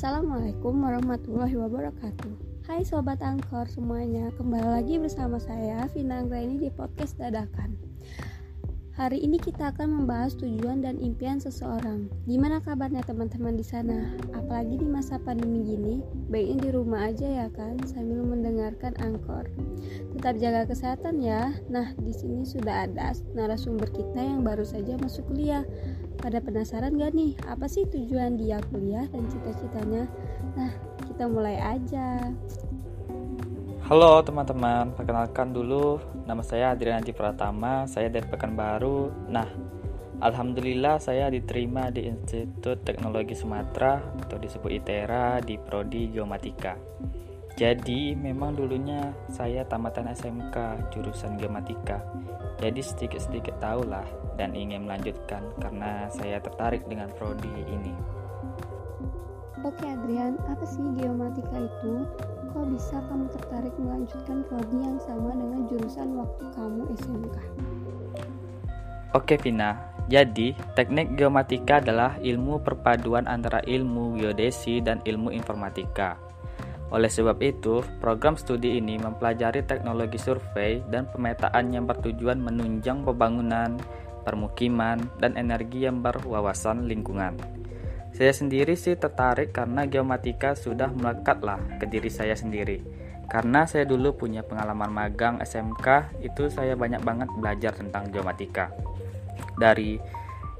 Assalamualaikum warahmatullahi wabarakatuh. Hai Sobat Angkor semuanya Kembali lagi bersama saya Vina Anggraini di podcast Dadakan Hari ini kita akan membahas tujuan dan impian seseorang Gimana kabarnya teman-teman di sana? Apalagi di masa pandemi gini Baiknya di rumah aja ya kan Sambil mendengarkan Angkor Tetap jaga kesehatan ya Nah di sini sudah ada narasumber kita yang baru saja masuk kuliah pada penasaran gak nih, apa sih tujuan dia kuliah dan cita-citanya? Nah, kita mulai aja. Halo teman-teman, perkenalkan dulu nama saya Adrian Haji Pratama, saya dari Pekanbaru. Nah, Alhamdulillah saya diterima di Institut Teknologi Sumatera atau disebut ITERA di Prodi Geomatika. Jadi memang dulunya saya tamatan SMK jurusan Geomatika. Jadi sedikit-sedikit tahu lah dan ingin melanjutkan karena saya tertarik dengan prodi ini. Oke Adrian, apa sih geomatika itu? Kok bisa kamu tertarik melanjutkan prodi yang sama dengan jurusan waktu kamu SMK? Oke Vina, jadi teknik geomatika adalah ilmu perpaduan antara ilmu geodesi dan ilmu informatika. Oleh sebab itu, program studi ini mempelajari teknologi survei dan pemetaan yang bertujuan menunjang pembangunan, permukiman, dan energi yang berwawasan lingkungan. Saya sendiri sih tertarik karena geomatika sudah melekatlah ke diri saya sendiri. Karena saya dulu punya pengalaman magang SMK, itu saya banyak banget belajar tentang geomatika. Dari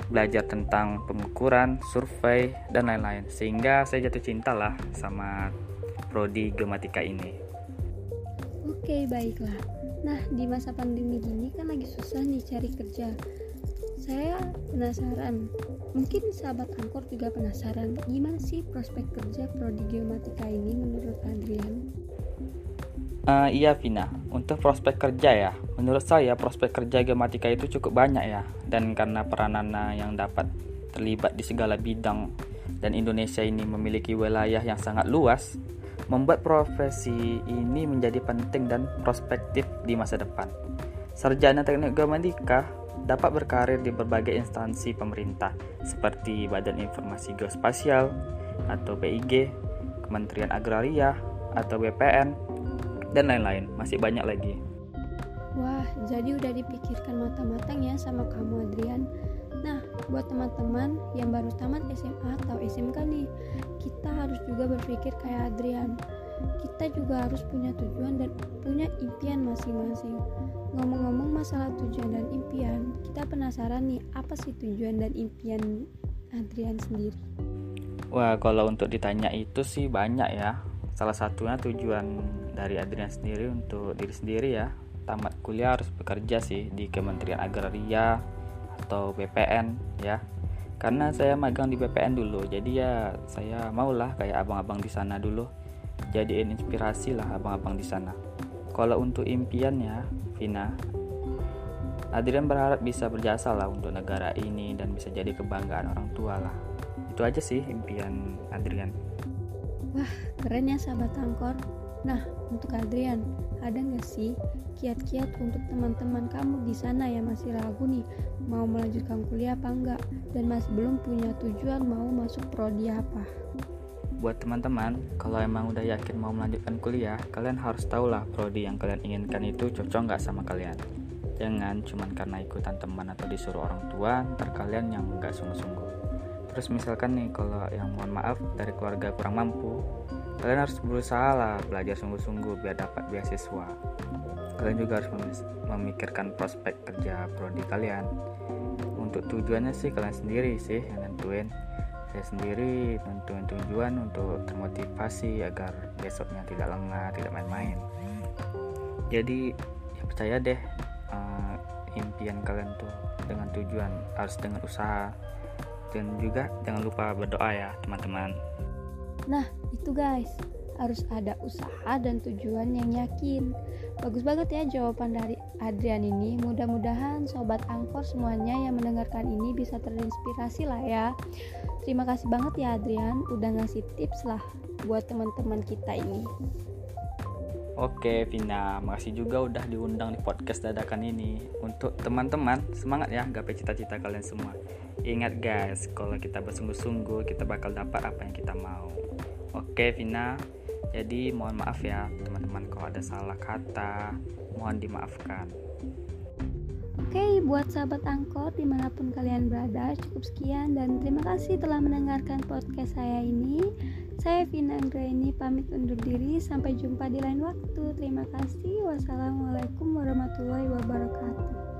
belajar tentang pengukuran, survei, dan lain-lain. Sehingga saya jatuh cinta lah sama prodi geomatika ini. Oke, baiklah. Nah, di masa pandemi gini kan lagi susah nih cari kerja saya penasaran mungkin sahabat angkor juga penasaran gimana sih prospek kerja prodi geomatika ini menurut Adrian? Uh, iya Vina. Untuk prospek kerja ya menurut saya prospek kerja geomatika itu cukup banyak ya. Dan karena peranana yang dapat terlibat di segala bidang dan Indonesia ini memiliki wilayah yang sangat luas membuat profesi ini menjadi penting dan prospektif di masa depan. Sarjana Teknik Geomatika dapat berkarir di berbagai instansi pemerintah seperti Badan Informasi Geospasial atau BIG, Kementerian Agraria atau BPN, dan lain-lain. Masih banyak lagi. Wah, jadi udah dipikirkan matang-matang ya sama kamu Adrian. Nah, buat teman-teman yang baru tamat SMA atau SMK nih, kita harus juga berpikir kayak Adrian kita juga harus punya tujuan dan punya impian masing-masing. Masalah tujuan dan impian, kita penasaran nih apa sih tujuan dan impian Adrian sendiri? Wah, kalau untuk ditanya itu sih banyak ya. Salah satunya tujuan dari Adrian sendiri untuk diri sendiri ya. Tamat kuliah harus bekerja sih di Kementerian Agraria atau BPN ya. Karena saya magang di BPN dulu, jadi ya saya maulah kayak abang-abang di sana dulu jadiin inspirasi lah abang-abang di sana. Kalau untuk impiannya, Vina, Adrian berharap bisa berjasa lah untuk negara ini dan bisa jadi kebanggaan orang tua lah. Itu aja sih impian Adrian. Wah, keren ya sahabat Angkor. Nah, untuk Adrian, ada nggak sih kiat-kiat untuk teman-teman kamu di sana yang masih ragu nih mau melanjutkan kuliah apa enggak dan masih belum punya tujuan mau masuk prodi apa? buat teman-teman, kalau emang udah yakin mau melanjutkan kuliah, kalian harus tahu lah prodi yang kalian inginkan itu cocok nggak sama kalian. Jangan cuma karena ikutan teman atau disuruh orang tua, ntar kalian yang nggak sungguh-sungguh. Terus misalkan nih, kalau yang mohon maaf dari keluarga kurang mampu, kalian harus berusaha lah belajar sungguh-sungguh biar dapat beasiswa. Kalian juga harus memikirkan prospek kerja prodi kalian. Untuk tujuannya sih kalian sendiri sih yang nentuin saya sendiri tentuin tujuan untuk termotivasi agar besoknya tidak lengah tidak main-main jadi ya percaya deh impian kalian tuh dengan tujuan harus dengan usaha. Dan juga jangan lupa berdoa ya teman-teman. Nah itu guys. Harus ada usaha dan tujuan yang yakin. Bagus banget ya jawaban dari Adrian ini. Mudah-mudahan sobat angkor semuanya yang mendengarkan ini bisa terinspirasi lah ya. Terima kasih banget ya Adrian udah ngasih tips lah buat teman-teman kita ini Oke Vina, makasih juga udah diundang di podcast dadakan ini Untuk teman-teman, semangat ya gapai cita-cita kalian semua Ingat guys, kalau kita bersungguh-sungguh kita bakal dapat apa yang kita mau Oke Vina, jadi mohon maaf ya teman-teman kalau ada salah kata, mohon dimaafkan. Oke, buat sahabat angkot di mana pun kalian berada, cukup sekian dan terima kasih telah mendengarkan podcast saya ini. Saya Vina Anggraini pamit undur diri, sampai jumpa di lain waktu. Terima kasih. Wassalamualaikum warahmatullahi wabarakatuh.